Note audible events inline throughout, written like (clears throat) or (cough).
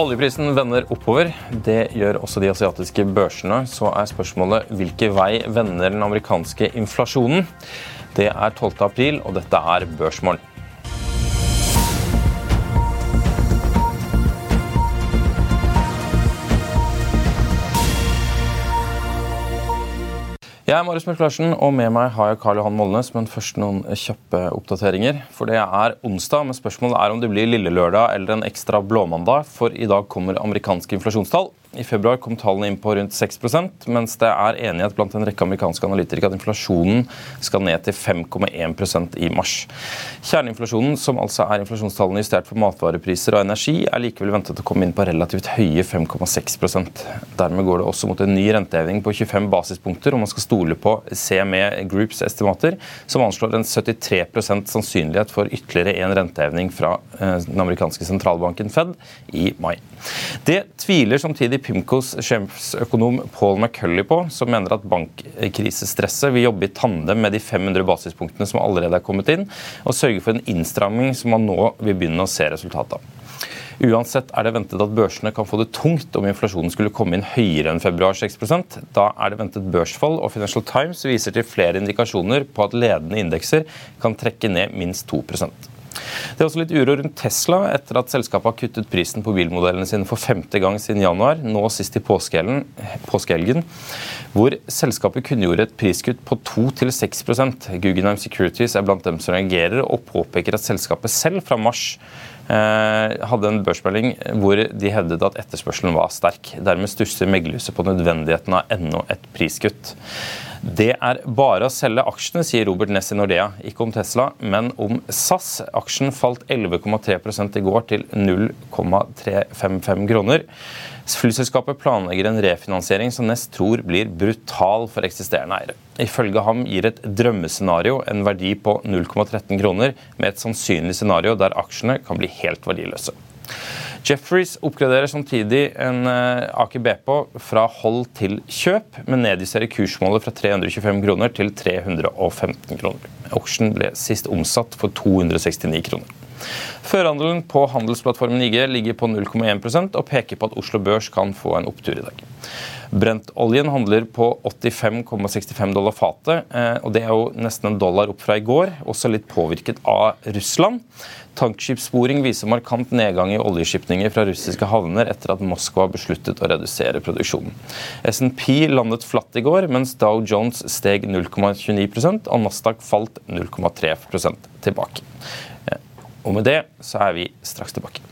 Oljeprisen vender oppover. Det gjør også de asiatiske børsene. Så er spørsmålet hvilken vei vender den amerikanske inflasjonen? Det er 12. april, og dette er Børsmorgen. Jeg er Marius Mørk Larsen, og med meg har jeg Karl Johan Molnes. Men først noen kjappe oppdateringer. For det er onsdag, men spørsmålet er om det blir lille lørdag eller en ekstra blåmandag. For i dag kommer amerikanske inflasjonstall. I februar kom tallene inn på rundt 6% mens det er enighet blant en rekke amerikanske analytikere at inflasjonen skal ned til 5,1% i mars. Kjerneinflasjonen, som altså er inflasjonstallene justert for matvarepriser og energi, er likevel ventet å komme inn på relativt høye 5,6% Dermed går det også mot en ny renteheving på 25 basispunkter, om man skal stole på CME Groups estimater, som anslår en 73% sannsynlighet for ytterligere en renteheving fra eh, den amerikanske sentralbanken Fed i mai. Det tviler samtidig Pimcos sjefsøkonom Paul McCulley på, som mener at bankkrisestresset vil jobbe i tandem med de 500 basispunktene som allerede er kommet inn, og sørge for en innstramming som man nå vil begynne å se resultatet av. Uansett er det ventet at børsene kan få det tungt om inflasjonen skulle komme inn høyere enn februar 6% Da er det ventet børsfall, og Financial Times viser til flere indikasjoner på at ledende indekser kan trekke ned minst 2 det er også litt uro rundt Tesla etter at selskapet har kuttet prisen på bilmodellene sine for femte gang siden januar, nå sist i påskehelgen, hvor selskapet kunngjorde et priskutt på 2-6% Guggenheim Securities er blant dem som reagerer, og påpeker at selskapet selv fra mars eh, hadde en børsmelding hvor de hevdet at etterspørselen var sterk. Dermed stusser meglerhuset på nødvendigheten av enda et priskutt. Det er bare å selge aksjene, sier Robert Ness i Nordea. Ikke om Tesla, men om SAS. Aksjen falt 11,3 i går til 0,355 kroner. Flyselskapet planlegger en refinansiering som Ness tror blir brutal for eksisterende eiere. Ifølge ham gir et drømmescenario en verdi på 0,13 kroner, med et sannsynlig scenario der aksjene kan bli helt verdiløse. Jefferies oppgraderer samtidig en eh, Aker BP fra hold til kjøp, men nedjusterer kursmålet fra 325 kroner til 315 kroner. Auction ble sist omsatt for 269 kroner. Førhandelen på handelsplattformen IG ligger på 0,1% og peker på at Oslo Børs kan få en opptur i dag. Brentoljen handler på 85,65 dollar fatet. Eh, og Det er jo nesten en dollar opp fra i går, også litt påvirket av Russland. Tankskipssporing viser markant nedgang i oljeskipninger fra russiske havner etter at Moskva besluttet å redusere produksjonen. SNP landet flatt i går, mens Dow Jones steg 0,29% og Nasdaq falt 0,3 tilbake. Eh, og med det så er vi straks tilbake.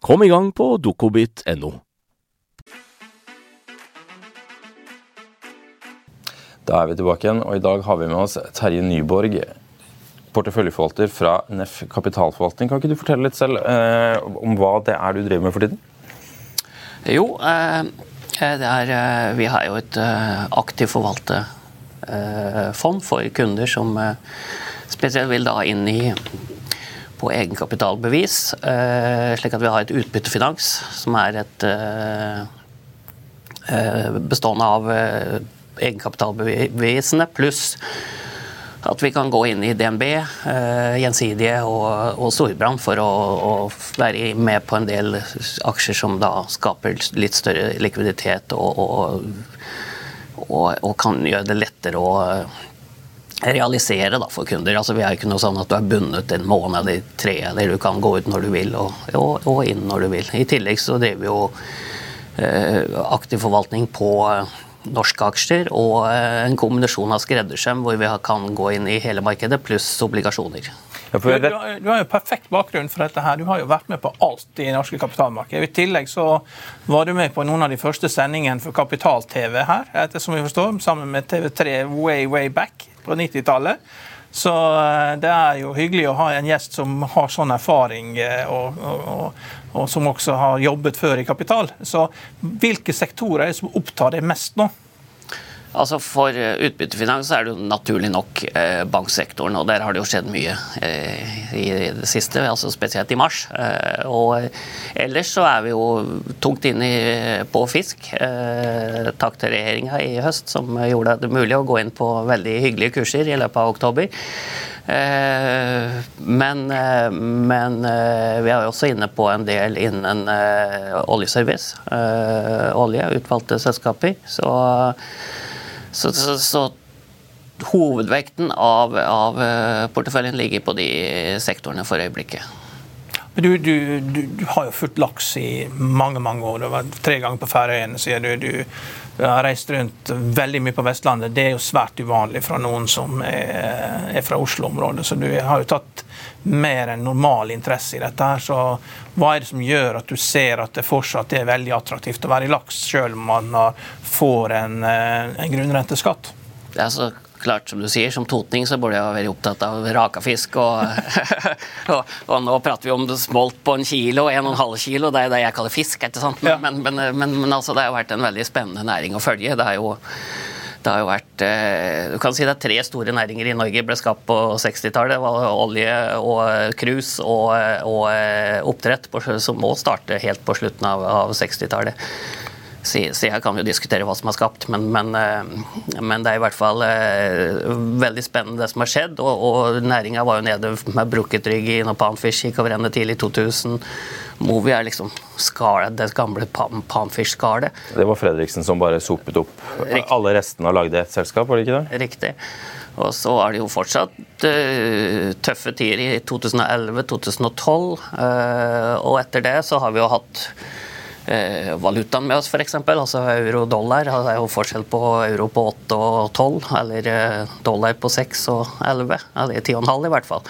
Kom i gang på dokobit.no. Da er vi tilbake igjen, og i dag har vi med oss Terje Nyborg, porteføljeforvalter fra NEF kapitalforvaltning. Kan ikke du fortelle litt selv eh, om hva det er du driver med for tiden? Jo, eh, er, eh, vi har jo et eh, aktivt forvalterfond for kunder som eh, spesielt vil da inn i på egenkapitalbevis, eh, slik at vi har et utbyttefinans, som er et bestående av egenkapitalbevisene, pluss at vi kan gå inn i DNB, eh, Gjensidige og, og Storbrann for å, å, være med på en del aksjer som da skaper litt større likviditet og, og, og kan gjøre det lettere å realisere da, for kunder. Altså, vi er ikke noe sånn at du er bundet en måned eller tre, eller du kan gå ut når du vil og, og inn når du vil. I tillegg så driver vi jo eh, aktiv forvaltning på norske aksjer og eh, en kombinasjon av skreddersøm hvor vi kan gå inn i hele markedet, pluss obligasjoner. Du, du, du, har jo perfekt bakgrunn for dette. her. Du har jo vært med på alt i norske kapitalmarked. I tillegg så var du med på noen av de første sendingene for Kapital-TV her, etter som vi forstår, sammen med TV3 way, way back på 90-tallet. Så eh, det er jo hyggelig å ha en gjest som har sånn erfaring, eh, og, og, og, som også har jobbet før i kapital. Så hvilke sektorer er det som opptar deg mest nå? Altså For eh, utbyttefinans er det jo naturlig nok eh, banksektoren, og der har det jo skjedd mye eh, i det siste, altså spesielt i mars. Og ellers så er vi jo tungt inne på fisk. Takk til regjeringa i høst som gjorde det mulig å gå inn på veldig hyggelige kurser i løpet av oktober. Men, men vi er også inne på en del innen oljeservice. Olje, utvalgte selskaper. Så så, så, så hovedvekten av, av, eh, porteføljen ligger på de sektorene for øyeblikket. Du, du, du, du, har jo fulgt laks i mange mange år. Du har vært tre ganger på Færøyene, sier du. du. har reist rundt veldig mye på Vestlandet. Det er jo svært uvanlig fra noen som er, er fra Oslo-området. Så du har jo tatt mer enn normal interesse i dette. her, så Hva er det som gjør at du ser at det fortsatt er veldig attraktivt å være i laks, selv om man får en, eh, en grunnrenteskatt? Det er så klart, som du sier, som totning så burde jeg være opptatt av rakafisk. Og, (laughs) og, og, nå prater vi om smolt på en kilo, en og en halv kilo. Det er det jeg kaller fisk. ikke sant? Men, ja. men, men, men altså, det har vært en veldig spennende næring å følge. Det er jo det har jo vært eh, Du kan si det er tre store næringer i Norge ble skapt på 60-tallet. Det var olje og cruise og, og, eh, oppdrett, som må starte helt på slutten av, av 60-tallet. Så, jeg kan jo diskutere hva som er skapt, men, men, eh, men, det er i hvert fall veldig spennende det som har skjedd. Og, og næringa var jo nede med brukket rygg i når Panfish gikk over ende tidlig i 2000. Movi er liksom skala, det gamle Panfish-skallet. Det var Fredriksen som bare sopet opp Riktig. alle restene og lagde ett selskap, var det ikke det? Riktig. Og så er det jo fortsatt uh, tøffe tider i 2011-2012. Uh, og etter det så har vi jo hatt uh, valutaen med oss, f.eks. Altså euro-dollar. Det er jo forskjell på euro på 8 og 12, eller dollar på 6 og 11. Eller 10,5 i hvert fall.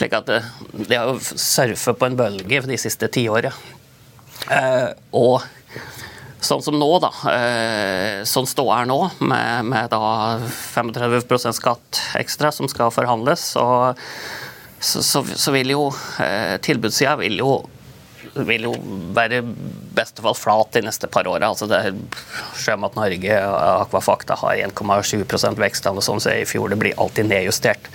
Slik at det, det har jo surfet på en bølge de siste tiåret. Eh, og sånn som nå, da. Eh, sånn ståa er nå, med, med da 35% skatt ekstra som skal forhandles, så, så, så, så vil jo eh, tilbudssida vil jo vil jo være beste fall flat de neste par åra. Altså Sjømat Norge og Akvafakta har 1,7 vekst, eller sånn, så i fjor det blir alltid nedjustert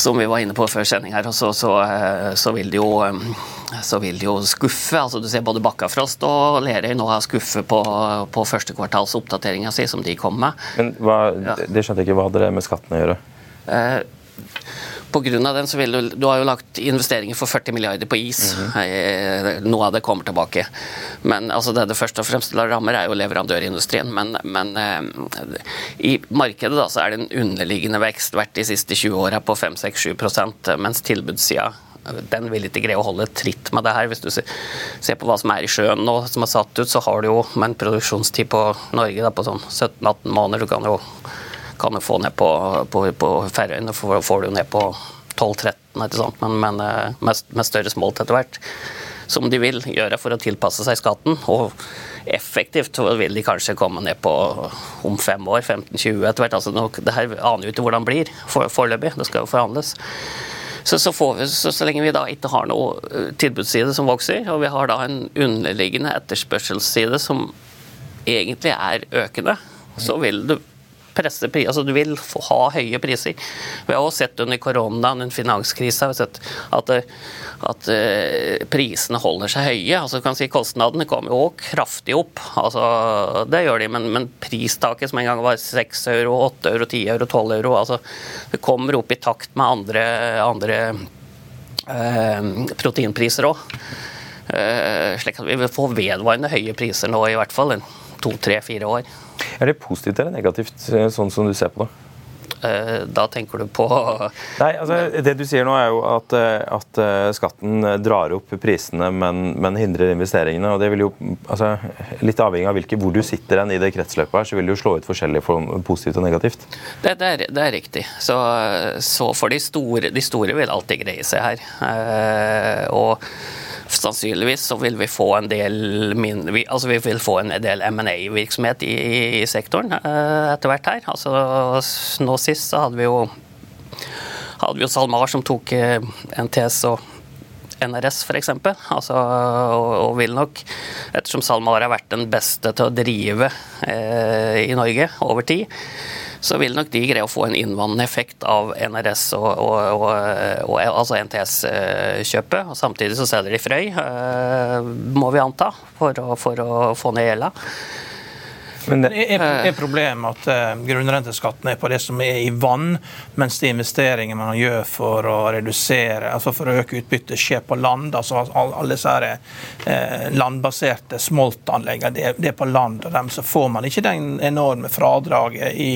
som vi var inne på før sending her, så, så, eh, så, vil det jo, eh, så vil det jo skuffe. altså Du ser både Bakkafrost og Lerøy nå har skuffe på, på første kvartals oppdateringa si, som de kom med. Men hva, Det skjønte jeg ikke. Hva hadde det med skatten å gjøre? Eh, av den så vil du, du har jo lagt investeringer for 40 milliarder på is. Mm -hmm. Noe av det kommer tilbake. Men altså, det det først og fremst rammer, er jo leverandørindustrien. Men, men eh, i markedet da, så er det en underliggende vekst vært de siste 20 åra på 5-6-7 mens tilbudssida den vil ikke greie å holde tritt med det her. Hvis du ser på hva som er i sjøen nå, som er satt ut, så har du jo med en produksjonstid på Norge da, på sånn 17-18 måneder. Du kan jo kan du få ned på, på, på Færøyene, får, får du ned på 12-13, men, men eh, med, med, større smolt etter hvert. Som de vil gjøre for å tilpasse seg skatten. Og effektivt vil de kanskje komme ned på om fem år, 15-20 etter hvert. Altså, det her aner jo ikke hvordan det blir foreløpig, det skal jo forhandles. Så, så, vi, så, så, lenge vi da ikke har noe eh, tilbudsside som vokser, og vi har da en underliggende etterspørselsside som egentlig er økende, så vil du presse priser. altså Du vil ha høye priser. Vi har også sett under koronaen, under finanskrisa, at, at, at uh, prisene holder seg høye. altså du kan si Kostnadene kommer jo kraftig opp. altså Det gjør de, men, men pristaket som en gang var 6 euro, 8 euro, 10 euro, 12 euro, altså det kommer opp i takt med andre, andre eh, proteinpriser òg. Eh, slik at vi vil få vedvarende høye priser nå, i hvert fall to, tre, fire år. Er det positivt eller negativt, eh, sånn som du ser på det? Eh, da tenker du på Nei, altså, Det du sier nå, er jo at, eh, at skatten drar opp prisene, men, men, hindrer investeringene. og det vil jo, altså, Litt avhengig av hvilke, hvor du sitter i det kretsløpet, her, så vil det jo slå ut forskjellig for positivt og negativt. Det, det, er, det er, riktig. Så, så for de store, de store vil alltid greie seg her. og sannsynligvis så vil vi få en del altså vi del M&A-virksomhet i, i, sektoren uh, etter hvert her. Altså, nå sist så hadde vi jo hadde vi jo SalMar som tok eh, NTS og NRS f.eks. Altså, og, og vil nok, ettersom SalMar har vært den beste til å drive uh, i Norge over tid så vil nok de greie å få en innvandrende effekt av NRS og, og, og, altså NTS-kjøpet. og Samtidig så selger de Frøy, eh, må vi anta, for å, for å få ned gjelda. Men det er, er problemet at uh, grunnrenteskatten er på det som er i vann, mens de investeringene man gjør for å redusere, altså for å øke utbyttet, skjer på land. altså Alle disse her, uh, landbaserte smoltanleggene, det, det, er på land. og dem, Så får man ikke den enorme fradraget i,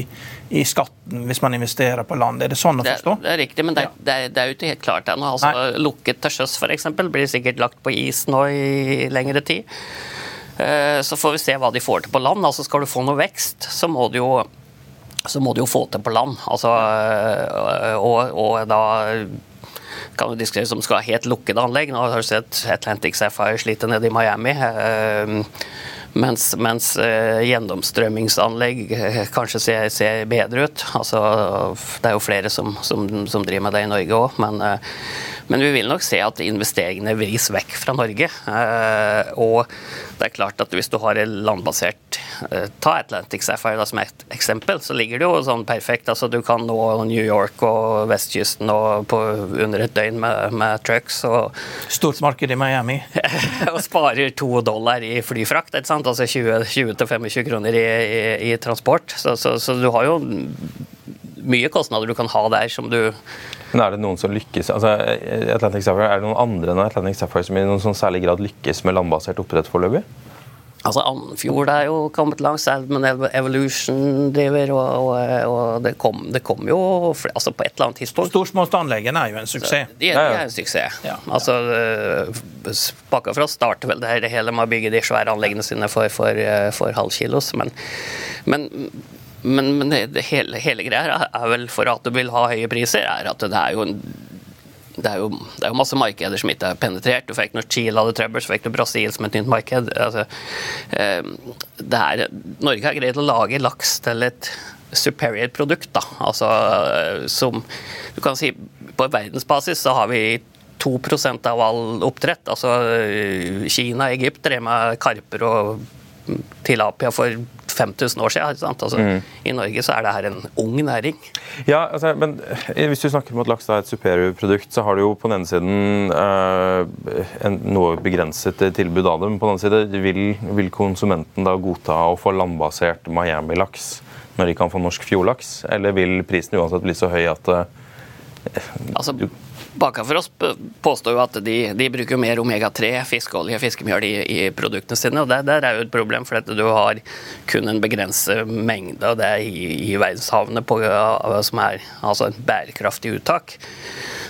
i skatten hvis man investerer på land. Er det sånn å forstå? Det, det er riktig, men det, det, er, det er jo ikke helt klart ennå. Altså, lukket til sjøs f.eks. blir sikkert lagt på is nå i lengre tid. Eh, så får vi se hva de får til på land. Altså Skal du få noe vekst, så må du jo, må du jo få til på land. Altså, eh, og, og da kan du diskutere om du skal ha helt lukkede anlegg. Nå har du sett Atlantic Sapphire slite nede i Miami. Eh, mens, mens gjennomstrømmingsanlegg kanskje ser, ser, bedre ut. Altså, det er jo flere som, som, som driver med det i Norge òg, men men vi vil nok se at investeringene vris vekk fra Norge. Eh, og det er klart at hvis du har en landbasert eh, Ta Atlantic Sapphire da, som et eksempel, så ligger det jo sånn perfekt. altså Du kan nå New York og vestkysten og på under et døgn med, med trucks. Og, Stort marked i Miami. (laughs) og sparer to dollar i flyfrakt. ikke sant? Altså 20-25 kroner i, i, i, transport. Så, så, så du har jo mye kostnader du kan ha der som du men er det noen som lykkes altså, Atlantic Sapphire, Er det noen andre enn Atlantic Sapphire som i noen sånn særlig grad lykkes med landbasert oppdrett foreløpig? Altså Andfjord er jo kommet langt, Salmon Evolution driver, og, og, og det, kom, det, kom, jo altså på et eller annet tidspunkt. Storsmålsanleggene er jo en suksess. Så, de, de, er en suksess. Ja, ja. Altså, Bakkafrost starter vel det, det hele med å bygge de svære anleggene sine for, for, for halvkilos, men, men men, men det, det hele, hele, greia er vel for at du vil ha høye priser, er at det er jo en det er, jo, det er jo masse markeder som ikke er penetrert. Du fikk når Chile hadde trøbbel, så fikk du Brasil som et nytt marked. Altså, eh, er, Norge har greid å lage laks til et superior produkt. Da. Altså, som du kan si På verdensbasis så har vi 2% av all oppdrett. Altså, Kina og Egypt drev med karper og tilapia for 5000 år siden. Altså, mm. I Norge så er det her en ung næring. Ja, altså, men eh, Hvis du snakker om at laks er et superprodukt, så har du jo på den ene siden eh, en noe begrenset tilbud av det. Men På den andre siden vil, vil konsumenten da godta å få landbasert Miami-laks når de kan få norsk fjordlaks? Eller vil prisen uansett bli så høy at eh, Altså, Baka for oss påstår jo at de, de bruker mer omega-3, fiskeolje, fiskemjøl i, i, produktene sine. og det, Der er jo et problem, for du har kun en begrenset mengde av det i, i verdenshavene på, som er altså en bærekraftig uttak.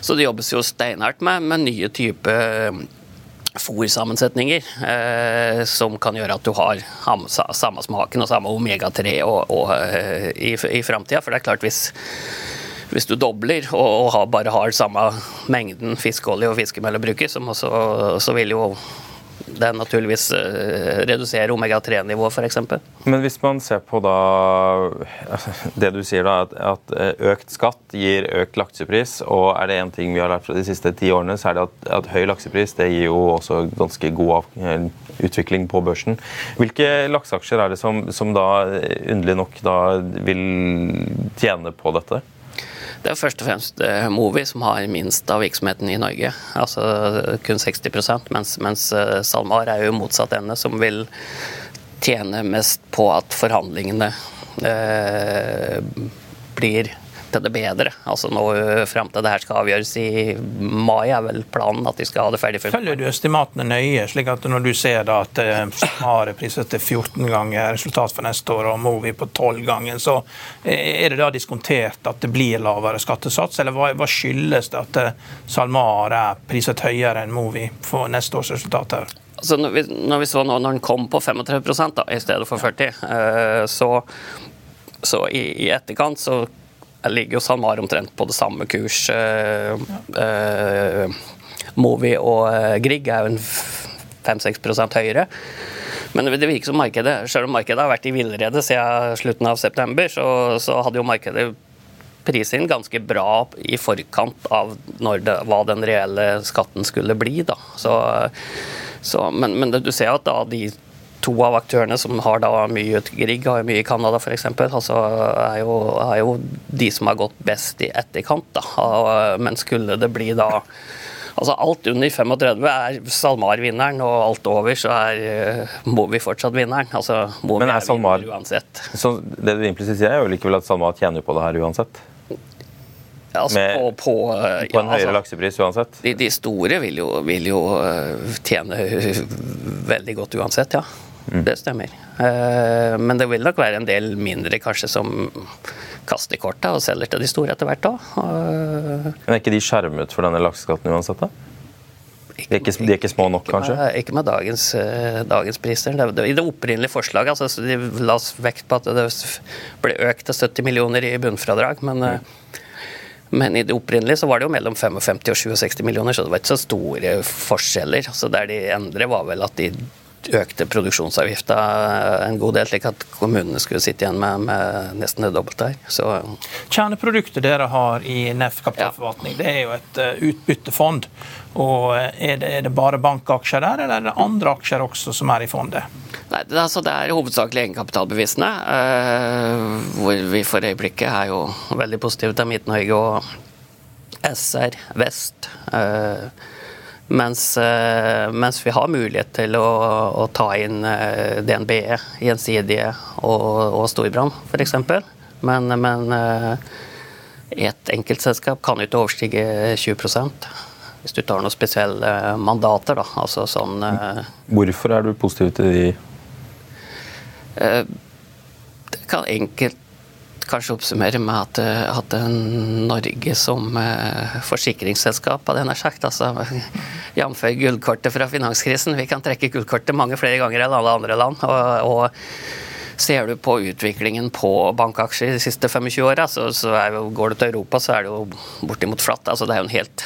Så det jobbes jo steinhardt med, med nye typer fòrsammensetninger eh, som kan gjøre at du har samme smaken og samme omega-3 eh, i, i framtida. For det er klart, hvis hvis du dobler og, har, bare har samme mengden fiskeolje og fiskemel å bruke, så, så, vil jo det naturligvis uh, redusere omega-3-nivået, f.eks. Men hvis man ser på da det du sier, da, at, at, eh, økt skatt gir økt laksepris, og er det én ting vi har lært fra de siste ti årene, så er det at, at høy laksepris det gir jo også ganske god eh, utvikling på børsen. Hvilke lakseaksjer er det som, som da underlig nok da vil tjene på dette? Det er først og fremst eh, Movi som har minst av virksomheten i Norge. Altså kun 60 mens, mens eh, SalMar er jo motsatt ende, som vil tjene mest på at forhandlingene eh, blir til det bedre. Altså nå Frem Fram til det her skal avgjøres i mai, er vel planen at de skal ha det ferdig. Følger du estimatene nøye, slik at når du ser da at Samar priser priset til 14 ganger resultat for neste år, og Movi på 12 ganger, så er det da diskontert at det blir lavere skattesats? Eller hva, hva skyldes det at øh, SalMar er priset høyere enn Movi for neste års resultat her? Altså når, vi, når vi så nå når den kom på 35 da, i stedet for 40, øh, så, så i, i etterkant så ligger jo SalMar omtrent på det samme kurs. Ja. Uh, Movi og uh, Grieg er jo en 5-6 høyere. Men det virker som markedet, selv om markedet har vært i villrede siden slutten av september, så, så hadde jo markedet priset inn ganske bra i forkant av det, hva den reelle skatten skulle bli. Da. Så, så, men, men du ser at da de to av aktørene som har da mye Grieg, har mye i Canada f.eks., altså, er, jo, er jo de som har gått best i etterkant. Da. Men skulle det bli da Altså Alt under 35 er SalMar vinneren, og alt over så er uh, Movi fortsatt vinneren. Altså, Movi er, er SalMar uansett. Så det du implisitt sier, er jo likevel at SalMar tjener på det her uansett? Altså, Med, på, på, på, en høyere altså, laksepris uansett? De, de store vil jo, vil jo, eh, tjene veldig godt uansett, ja. Mm. Det stemmer. Eh, men det vil nok være en del mindre kanskje som kaster korta og selger til de store etter hvert òg. Men er ikke de skjermet for denne lakseskatten uansett, da? De er, ikke, de er ikke, små nok, kanskje? Ikke med, ikke med dagens, uh, dagens, priser. Det, det, I det opprinnelige forslaget altså, de la vekt på at det ble økt til 70 millioner i bunnfradrag. Men, mm. men i det opprinnelige så var det jo mellom 55 og 67 millioner, så det var ikke så store forskjeller. Så Der de endrer, var vel at de økte produksjonsavgifta en god del, slik at kommunene skulle sitte igjen med, med nesten det dobbelte her. Så, Kjerneproduktet dere har i NEF kapitalforvaltning, ja. det er jo et uh, utbyttefond. Og er det, er det, bare bankaksjer der, eller er det andre aksjer også som er i fondet? Nei, det, altså, det er hovedsakelig egenkapitalbevisende, uh, hvor vi for øyeblikket er jo veldig positive til Midt-Norge og SR Vest. Uh, mens, eh, mens, vi har mulighet til å, å ta inn DNBE, DNB, Gjensidige og, og Storbrann f.eks. Men, men eh, et enkeltselskap kan jo ikke overstige 20% hvis du tar noen spesielle mandater. Da. Altså sånn, Hvorfor er du positiv til de? Det kan enkelt kanskje oppsummere med at, eh, at Norge som eh, forsikringsselskap, hadde jeg sagt, altså, (laughs) jf. gullkortet fra finanskrisen. Vi kan trekke gullkortet mange flere ganger enn alle andre land. og, og Ser du på utviklingen på bankaksjer de siste 25 åra, så, så jo, går du til Europa, så er det jo bortimot flatt. Altså, det er jo en helt,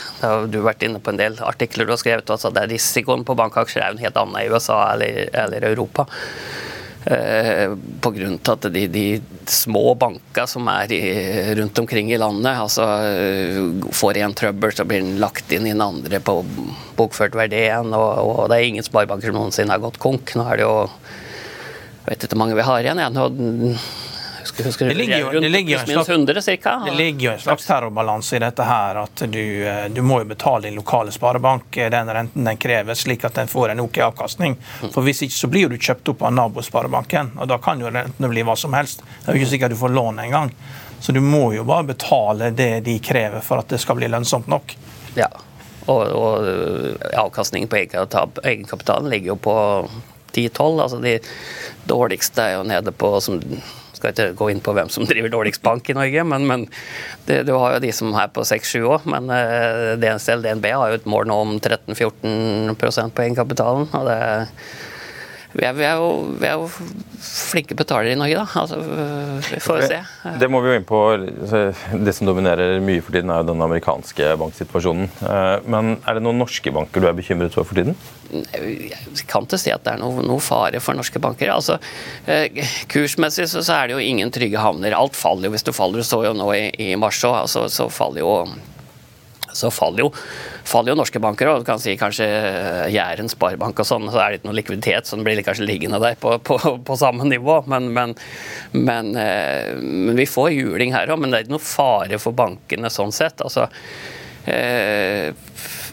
Du har vært inne på en del artikler du har skrevet. Altså, det er Risikoen på bankaksjer er jo en helt annen i USA eller, eller Europa. Eh, til at de, de små banka som er i, rundt omkring i landet, altså eh, får en trøbbel, så blir den lagt inn i den andre på bokført verdien. Og, og det er ingen sparebanker som noensinne har gått konk. Nå er det jo jeg vet ikke hvor mange vi har igjen. Ja. Nå, Det, ligger jo, det, ligger en slags, 100, cirka, det ligger en slags terrorbalanse i dette her. At du, eh, du, må jo betale din lokale sparebank eh, den renten den krever, slik at den får en ok avkastning. Mm. For Hvis ikke så blir du kjøpt opp av nabosparebanken, og da kan jo rentene bli hva som helst. Det er jo ikke sikkert du får lån engang. Så du må jo bare betale det de krever for at det skal bli lønnsomt nok. Ja, og, og øh, avkastningen på egenkapitalen ligger jo på 10-12. Altså de dårligste er jo nede på som skal ikke gå inn på hvem som (laughs) driver dårligst bank i Norge, men, men det, du har jo de som er på 6-7 òg. Men uh, DNC DNB har jo et mål nå om 13-14% på egenkapitalen. og det vi er, vi, er jo, vi er, jo, flinke betalere i Norge, da. Altså, vi får se. Det må vi jo inn på. Det som dominerer mye for tiden, er jo den amerikanske banksituasjonen. Eh, men er det noen norske banker du er bekymret for for tiden? Jeg kan ikke si at det er noe, noe fare for norske banker. Altså, eh, kursmessig så, så, er det jo ingen trygge havner. Alt faller jo hvis du faller. Du så jo nå i, i mars òg, altså, så faller jo så faller jo, faller jo, norske banker. og du kan si Kanskje eh, Jæren sparebank og sånn, så er det ikke noe likviditet, så den blir kanskje liggende der på, på, på samme nivå. Men, men, men, eh, men, vi får juling her òg. Men det er ikke noe fare for bankene sånn sett. altså eh,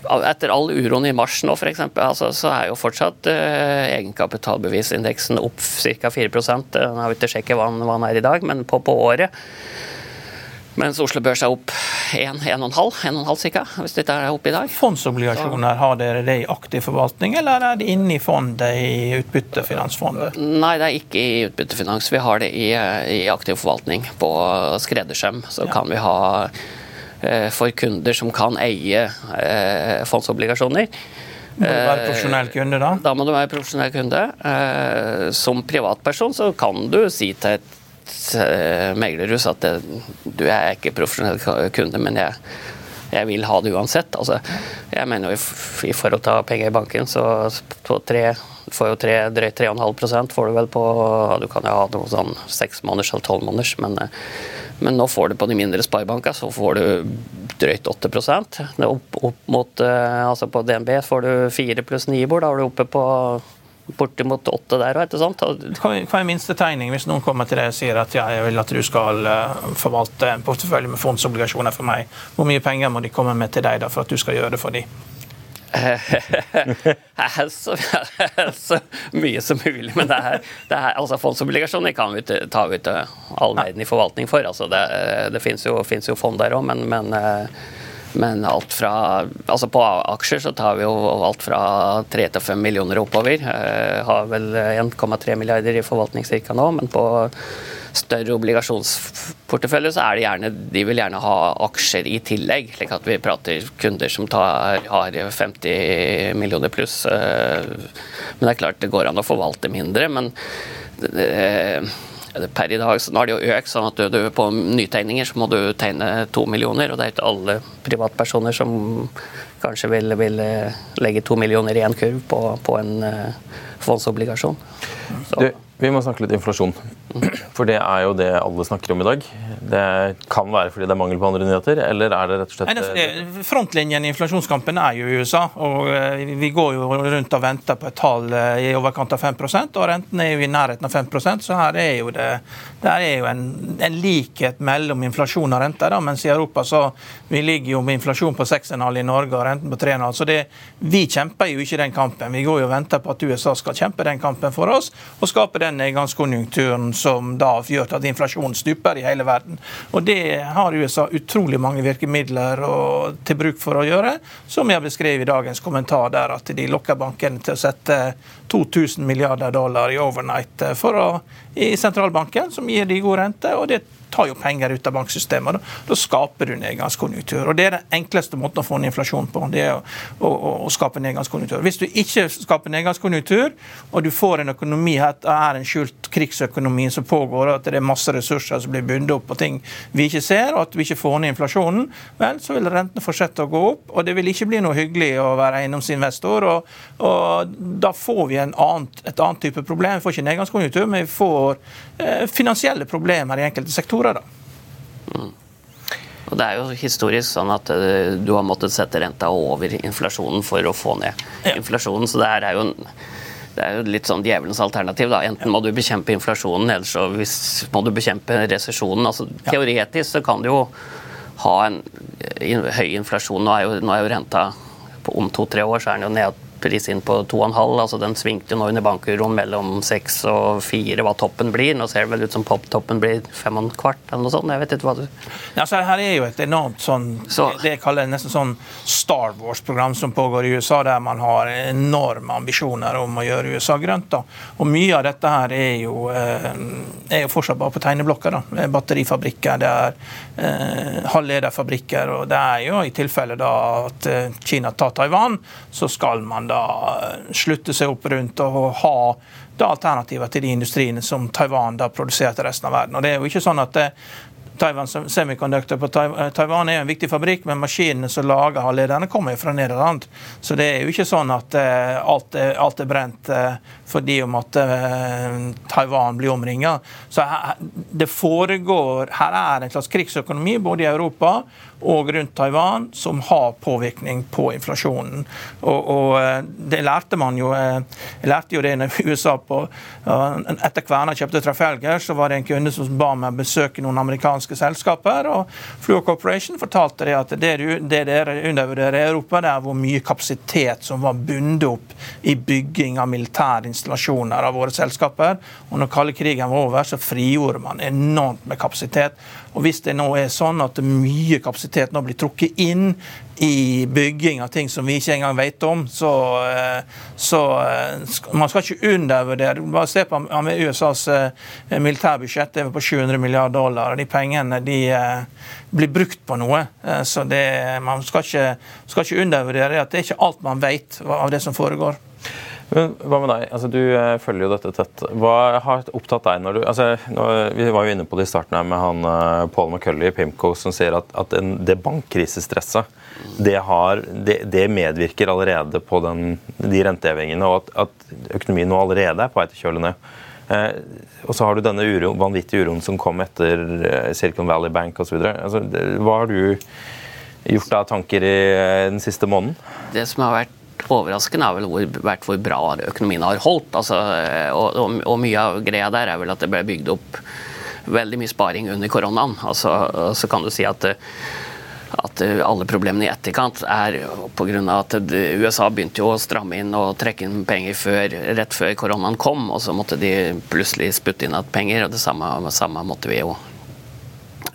etter all uroen i mars nå, f.eks., altså, så er jo fortsatt eh, egenkapitalbevisindeksen opp ca. 4 Den har vi ikke sjekket hva den er i dag, men på, på året. Mens Oslo Børs er opp 1,5 ca. hvis dette er oppe i dag. Fondsobligasjoner, har dere det i aktiv forvaltning, eller er det inne i fondet i Utbyttefinansfondet? Nei, det er ikke i Utbyttefinans. Vi har det i, i aktiv forvaltning. På skreddersøm så ja. kan vi ha eh, for kunder som kan eie eh, fondsobligasjoner. Må du være profesjonell kunde, da? Da må du være profesjonell kunde. Eh, som privatperson så kan du si til et Eh, meglerhus at det, du er ikke profesjonell kunde, men jeg, jeg vil ha det uansett. Altså, jeg mener jo i, forhold til å ta penger i banken, så på tre får jo tre, drøyt 3,5% får du vel på Du kan jo ha noe sånn seks måneders eller tolv måneders, men, men, nå får du på de mindre sparebankene så får du drøyt 8 det opp, opp mot, eh, altså På DNB får du 4 pluss Nibor, da er du oppe på bortimot åtte der òg, ikke sant? Hva er minste tegning hvis noen kommer til deg og sier at ja, jeg vil at du skal eh, forvalte en portefølje med fondsobligasjoner for meg? Hvor mye penger må de komme med til deg da for at du skal gjøre det for dem? (laughs) så, (laughs) så, mye som mulig. Men det er, det er, altså fondsobligasjoner kan vi ta ut all verden i forvaltning for. Altså det, det finnes jo, jo, fond der òg, men, men eh, men alt fra Altså på aksjer så tar vi jo alt fra 3 til 5 millioner oppover. Eh, har vel 1,3 milliarder i forvaltning ca. nå, men på større obligasjonsportefølje så er det gjerne De vil gjerne ha aksjer i tillegg, slik at vi prater kunder som tar, har 50 millioner pluss. Eh, men det er klart det går an å forvalte mindre, men det, Per i dag så har det jo økt, sånn at du, du, på nytegninger så må du tegne to millioner. Og det er ikke alle privatpersoner som kanskje vil, vil eh, legge to millioner i en kurv på, på en fondsobligasjon. fondsobligasjon. Du, vi må snakke litt inflasjon. (clears throat) For det er jo det alle snakker om i dag. Det kan være fordi det er mangel på andre nyheter, eller er det rett og slett Nei, Frontlinjen i inflasjonskampen er jo i USA. og eh, Vi går jo rundt og venter på et tall eh, i overkant av 5 og renten er jo i nærheten av 5 så her er jo det, det er jo en, en, likhet mellom inflasjon og rente. Da, mens i Europa så vi ligger jo med inflasjon på 6,5 i Norge og renten på 3,5. Så det, vi kjemper jo ikke den kampen. Vi går jo og venter på at USA skal kjempe den kampen for oss og skape den nedgangskonjunkturen som da gjør at inflasjonen stuper i hele verden. Og Det har USA utrolig mange virkemidler og, til bruk for å gjøre, som jeg beskrev i dagens kommentar, der at de lokker bankene til å sette 2000 milliarder dollar i overnight for å, i sentralbanken, som gir de god rente. og det tar jo penger ut av banksystemet. Da, da skaper du nedgangskonjunktur. og Det er den enkleste måten å få en inflasjon på. det er å, å, å skape nedgangskonjunktur. Hvis du ikke skaper nedgangskonjunktur, og du får en økonomi her, er en skjult krigsøkonomi som pågår, at det er masse ressurser som blir bundet opp på ting vi ikke ser, og at vi ikke får ned inflasjonen, vel, så vil rentene fortsette å gå opp. Og det vil ikke bli noe hyggelig å være eiendomsinvestor. Og, og da får vi annet, et annet type problem. Vi får ikke nedgangskonjunktur, men vi får eh, finansielle problemer i enkelte sektorer sektorer. Da. Mm. Og Det er jo historisk sånn at uh, du har måttet sette renta over inflasjonen for å få ned ja. inflasjonen. Så det er jo en det er jo litt sånn djevelens alternativ. da. Enten må du bekjempe inflasjonen, eller så hvis, må du bekjempe resesjonen. Altså, ja. Teoretisk så kan du jo ha en høy inflasjon. Nå er jo, nå er jo renta på, om to-tre år så er den jo ned pris inn på 2,5. altså Den svingte nå under bankuroen mellom 6 og 4, hva toppen blir. Nå ser det vel ut som pop-toppen blir 5,25 eller noe sånt. Jeg vet ikke hva du ja, så Her er jo et enormt sånn, så. det jeg kaller nesten sånn Star Wars-program som pågår i USA, der man har enorme ambisjoner om å gjøre USA grønt. da. Og Mye av dette her er jo, eh, er jo fortsatt bare på tegneblokka. da. Batterifabrikker, det er eh, halvlederfabrikker. og det er jo i tilfelle da at eh, Kina tar Taiwan, så skal man da eh, slutte seg opp rundt og ha da alternativer til de industriene som Taiwan da produserer til resten av verden. Og det er jo ikke sånn at det, Taiwan Semiconductor på eh, Taiwan er en viktig fabrikk, men maskinene som lager halvlederne, kommer fra Nederland. Så det er jo ikke sånn at alt, er, alt, er, brent fordi om at Taiwan blir omringa. Så her, det foregår Her er en slags krigsøkonomi både i Europa og rundt Taiwan som har påvirkning på inflasjonen. Og, og eh, det lærte man jo eh, Jeg lærte jo det i (laughs) USA på Etter Kverna kjøpte Trafelger, så var det en kunde som ba meg besøke noen amerikanske selskaper. og Fluor Corporation fortalte det at det, det dere undervurderer i Europa, det er hvor mye kapasitet som var bundet opp i bygging av militære installasjoner av våre selskaper. Og når kalde krigen var over, så frigjorde man enormt med kapasitet. Og Hvis det nå er sånn at mye kapasitet nå blir trukket inn i bygging av ting som vi ikke engang vet om, så, eh, så eh, man skal ikke undervurdere Bare se på USAs eh, militærbudsjett, det er på 700 milliarder dollar. og De pengene de blir brukt på noe. Så det, man skal ikke, skal ikke undervurdere at det er ikke alt man vet av det som foregår. Men hva med deg? Altså, du eh, følger jo dette tett. Hva har opptatt deg når du altså, nå, Vi var jo inne på det i starten her med han uh, Paul McCulley i Pimco som sier at, at en, det bankkrisestresset det, har, det, det, medvirker allerede på den, de rentehevingene, og at, at, økonomien nå allerede er på vei til å kjøle ned. Eh, og så har du denne uro, vanvittige uroen som kom etter eh, Silicon Valley Bank osv. Altså, hva har du gjort av tanker i eh, den siste måneden? Det som har vært overraskende har vel vært hvor bra økonomien har holdt. Altså, og, og, og, mye av greia der er vel at det ble bygd opp veldig mye sparing under koronaen. Altså, så kan du si at, at alle problemene i etterkant er pga. at USA begynte jo å stramme inn og trekke inn penger før, rett før koronaen kom, og så måtte de plutselig sputte inn igjen penger. og Det samme, samme måtte vi jo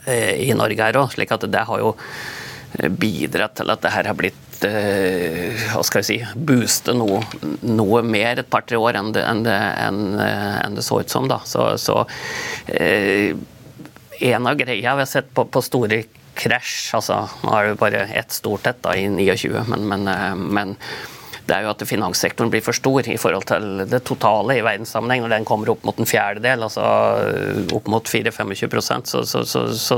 eh, i Norge her òg. slik at det har jo bidratt til at det her har blitt Eh, hva skal jeg si, booste noe, noe mer et par-tre år enn det, enn, det, eh, enn det, så ut som. da. Så, så eh, En av greia vi har sett på, på store krasj altså Nå er det jo bare ett stort et i 29, men, men, eh, men det er jo at finanssektoren blir for stor i forhold til det totale i verdenssammenheng. Når den kommer opp mot en fjerdedel, altså opp mot 4-25 så, så, så, så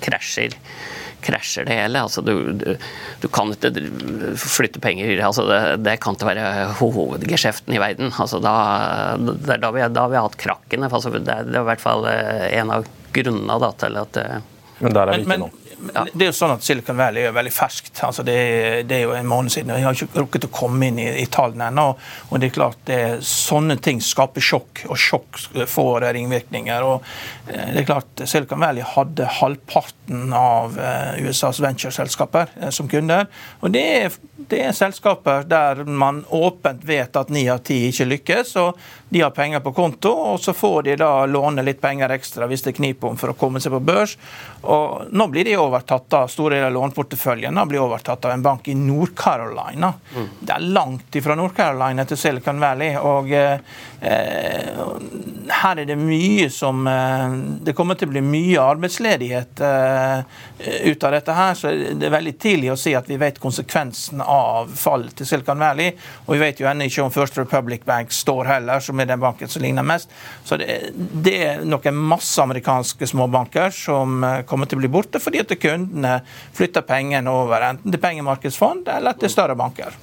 krasjer krasjer det hele. Altså, du, du, du, kan ikke flytte penger. Altså, det, det, kan ikke være hovedgeskjeften i verden. Altså, da, det da vi, da vi har hatt krakkene. Altså, det, det, er i hvert fall eh, en av grunnene da, til at eh, Men der er vi ikke nå. Ja. Det er jo sånn at Silicon Valley er veldig ferskt. Altså det, det, er jo en måned siden. Jeg har ikke rukket å komme inn i, i tallene ennå. Og det er klart det, sånne ting skaper sjokk, og sjokk får ringvirkninger. og eh, det er klart Silicon Valley hadde halvparten av eh, USAs ventureselskaper eh, som kunder. og det er, det er selskaper der man åpent vet at ni av ti ikke lykkes. og De har penger på konto, og så får de da låne litt penger ekstra hvis det kniper om for å komme seg på børs. Og nå blir de jo overtatt av store deler av låneporteføljen blir overtatt av en bank i Nord-Carolina. Mm. Det er langt ifra Nord-Carolina til Silicon Valley. og eh, Her er det mye som eh, Det kommer til å bli mye arbeidsledighet eh, ut av dette her. så Det er veldig tidlig å si at vi vet konsekvensen av fallet til Silicon Valley. Og vi vet jo ennå ikke om First Republic Bank står heller, som er den banken som ligner mest. Så det, det er noen masse amerikanske småbanker som eh, kommer til å bli borte fordi at kundene flytter pengene over enten til pengemarkedsfond eller til større banker.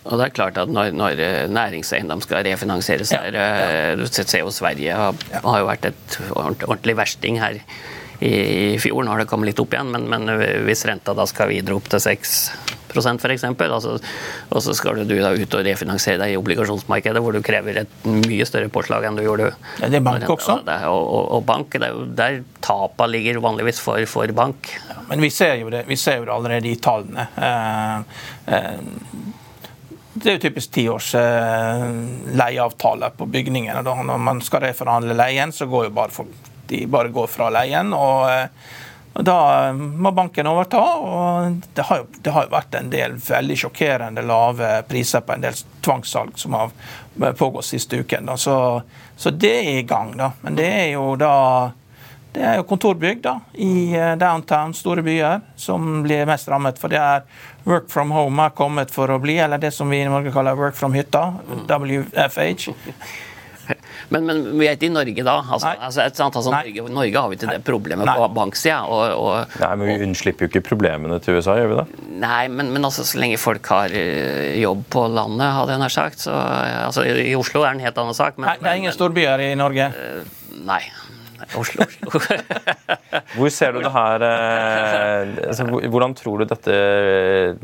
Og det er klart at Når, når næringseiendom skal refinansieres her ja, ja. Eh, du ser jo Sverige har, har jo vært et ordentlig versting her i, i fjor. Nå har det kommet litt opp igjen, men, men hvis renta da skal videre opp til 6 f.eks., altså, og så skal du da ut og refinansiere deg i obligasjonsmarkedet, hvor du krever et mye større påslag enn du gjorde. Ja, det er bank også? Og, og, og bank, det er jo der tapa ligger vanligvis for, for bank. Ja, men vi ser, jo det, vi ser jo det allerede i tallene. Uh, uh, Det er jo typisk tiårs leieavtaler leieavtale på bygningene. Når man skal reforhandle leien, så går jo bare folk de bare går fra leien. og Da må banken overta. og det har, jo, det har, jo, vært en del veldig sjokkerende lave priser på en del tvangssalg som har pågått siste uken. Så, så, det er i gang. da. Men det er jo da det er jo kontorbygg da, i eh, downtown, store byer, som blir mest rammet. For det er work from home har kommet for å bli, eller det som vi i Norge kaller work from hytta, WFH. Men, men, vi er ikke i Norge da. Altså, altså, altså, Norge, Norge, har vi ikke det problemet Nei. på banksida. Og, og, Nei, men vi unnslipper jo ikke problemene til USA, gjør vi det? Nei, men, men altså, så lenge folk har eh, jobb på landet, hadde jeg nær sagt. Så, altså, I Oslo er det en helt annen sak. Men, Nei, det er ingen storbyer i Norge? Uh, nei. Oslo, Oslo. (laughs) Hvor ser du det her eh, altså, Hvordan tror du dette eh,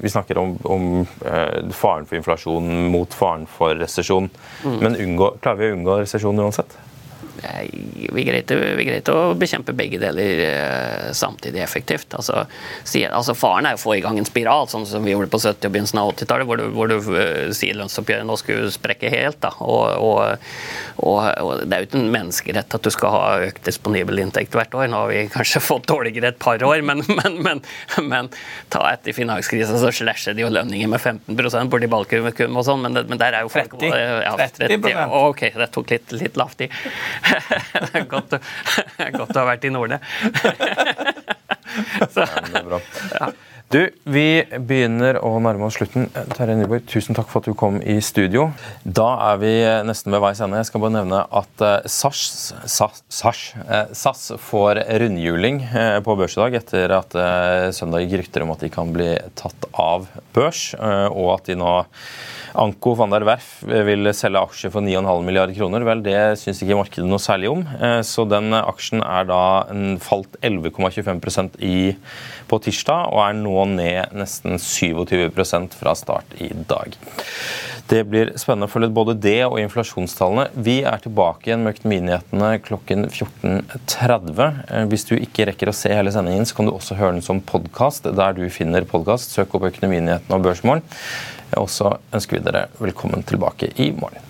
Vi snakker om, om eh, faren for inflasjon mot faren for resesjon. Mm. Men unngå, klarer vi å unngå resesjon uansett? Vi greier å bekjempe begge deler eh, samtidig effektivt. Altså, altså Faren er å få i gang en spiral, sånn som vi gjorde på 70- og begynnelsen av 80-tallet, hvor, hvor, du uh, sier lønnsoppgjøret nå skulle sprekke helt. Og, og, og, og, Det er jo ikke en menneskerett at du skal ha økt disponibel inntekt hvert år. Nå har vi kanskje (laughs) fått dårligere et par år, men, men, men, men ta etter finanskrisen så slasher de jo lønninger med 15 borti Balkum og sånn, men, men, der er jo folk 30, ja, 30, 30 OK, det tok litt, litt lavt i. godt, godt å ha vært i Nordne. Så, (laughs) ja, Du, vi begynner å nærme oss slutten. Terje Nyborg, tusen takk for at du kom i studio. Da er vi nesten ved veis ende. Jeg skal bare nevne at SAS, SAS, SAS, SAS får rundhjuling eh, på børs i dag etter at eh, søndag gikk rykter om at de kan bli tatt av børs, eh, og at de nå Anko van der Werf vil selge aksjer for 9,5 milliarder kroner. Vel, det syns ikke markedet noe særlig om. Eh, så den aksjen er da falt 11,25% på tirsdag, og er nå ned nesten 27% fra start i dag. Det blir spennende å følge både det og inflasjonstallene. Vi er tilbake igjen med Økonominyhetene klokken 14.30. Eh, hvis du ikke rekker å se hele sendingen, så kan du også høre den som podkast der du finner podkast. Søk opp Økonominyhetene og Børsmorgen. Og så ønsker vi dere velkommen tilbake i morgen.